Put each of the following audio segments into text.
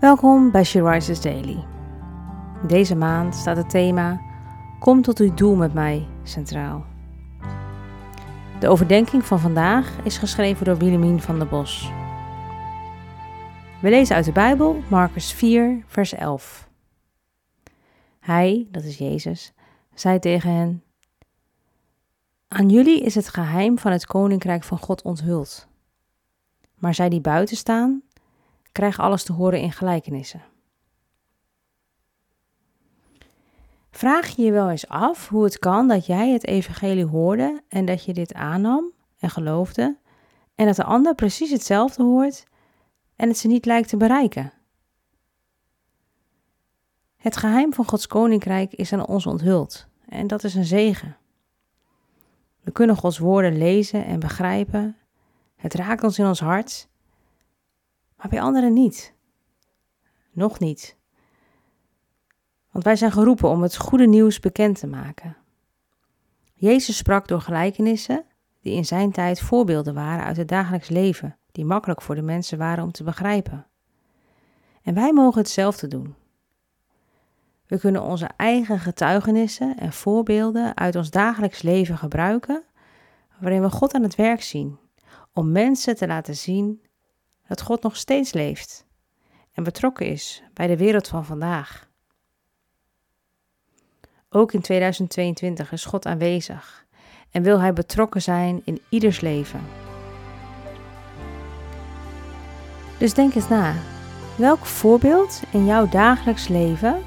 Welkom bij She Daily. Deze maand staat het thema Kom tot uw doel met mij centraal. De overdenking van vandaag is geschreven door Willemien van der Bos. We lezen uit de Bijbel Marcus 4, vers 11. Hij, dat is Jezus, zei tegen hen: Aan jullie is het geheim van het koninkrijk van God onthuld. Maar zij die buiten staan, krijgen alles te horen in gelijkenissen. Vraag je je wel eens af hoe het kan dat jij het evangelie hoorde en dat je dit aannam en geloofde en dat de ander precies hetzelfde hoort en het ze niet lijkt te bereiken? Het geheim van Gods koninkrijk is aan ons onthuld en dat is een zegen. We kunnen Gods woorden lezen en begrijpen. Het raakt ons in ons hart, maar bij anderen niet. Nog niet. Want wij zijn geroepen om het goede nieuws bekend te maken. Jezus sprak door gelijkenissen die in zijn tijd voorbeelden waren uit het dagelijks leven, die makkelijk voor de mensen waren om te begrijpen. En wij mogen hetzelfde doen. We kunnen onze eigen getuigenissen en voorbeelden uit ons dagelijks leven gebruiken, waarin we God aan het werk zien, om mensen te laten zien dat God nog steeds leeft en betrokken is bij de wereld van vandaag. Ook in 2022 is God aanwezig en wil Hij betrokken zijn in ieders leven. Dus denk eens na. Welk voorbeeld in jouw dagelijks leven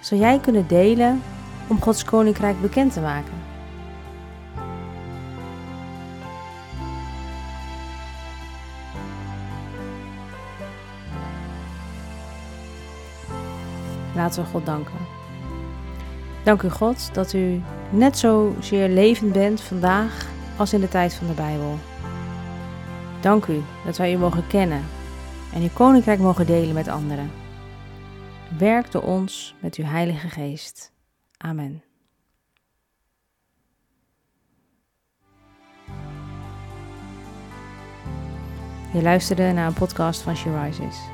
zou jij kunnen delen om Gods koninkrijk bekend te maken? Laten we God danken. Dank u God dat u net zo zeer levend bent vandaag als in de tijd van de Bijbel. Dank u dat wij u mogen kennen en uw koninkrijk mogen delen met anderen. Werk door ons met uw Heilige Geest. Amen. Je luisterde naar een podcast van She Rises.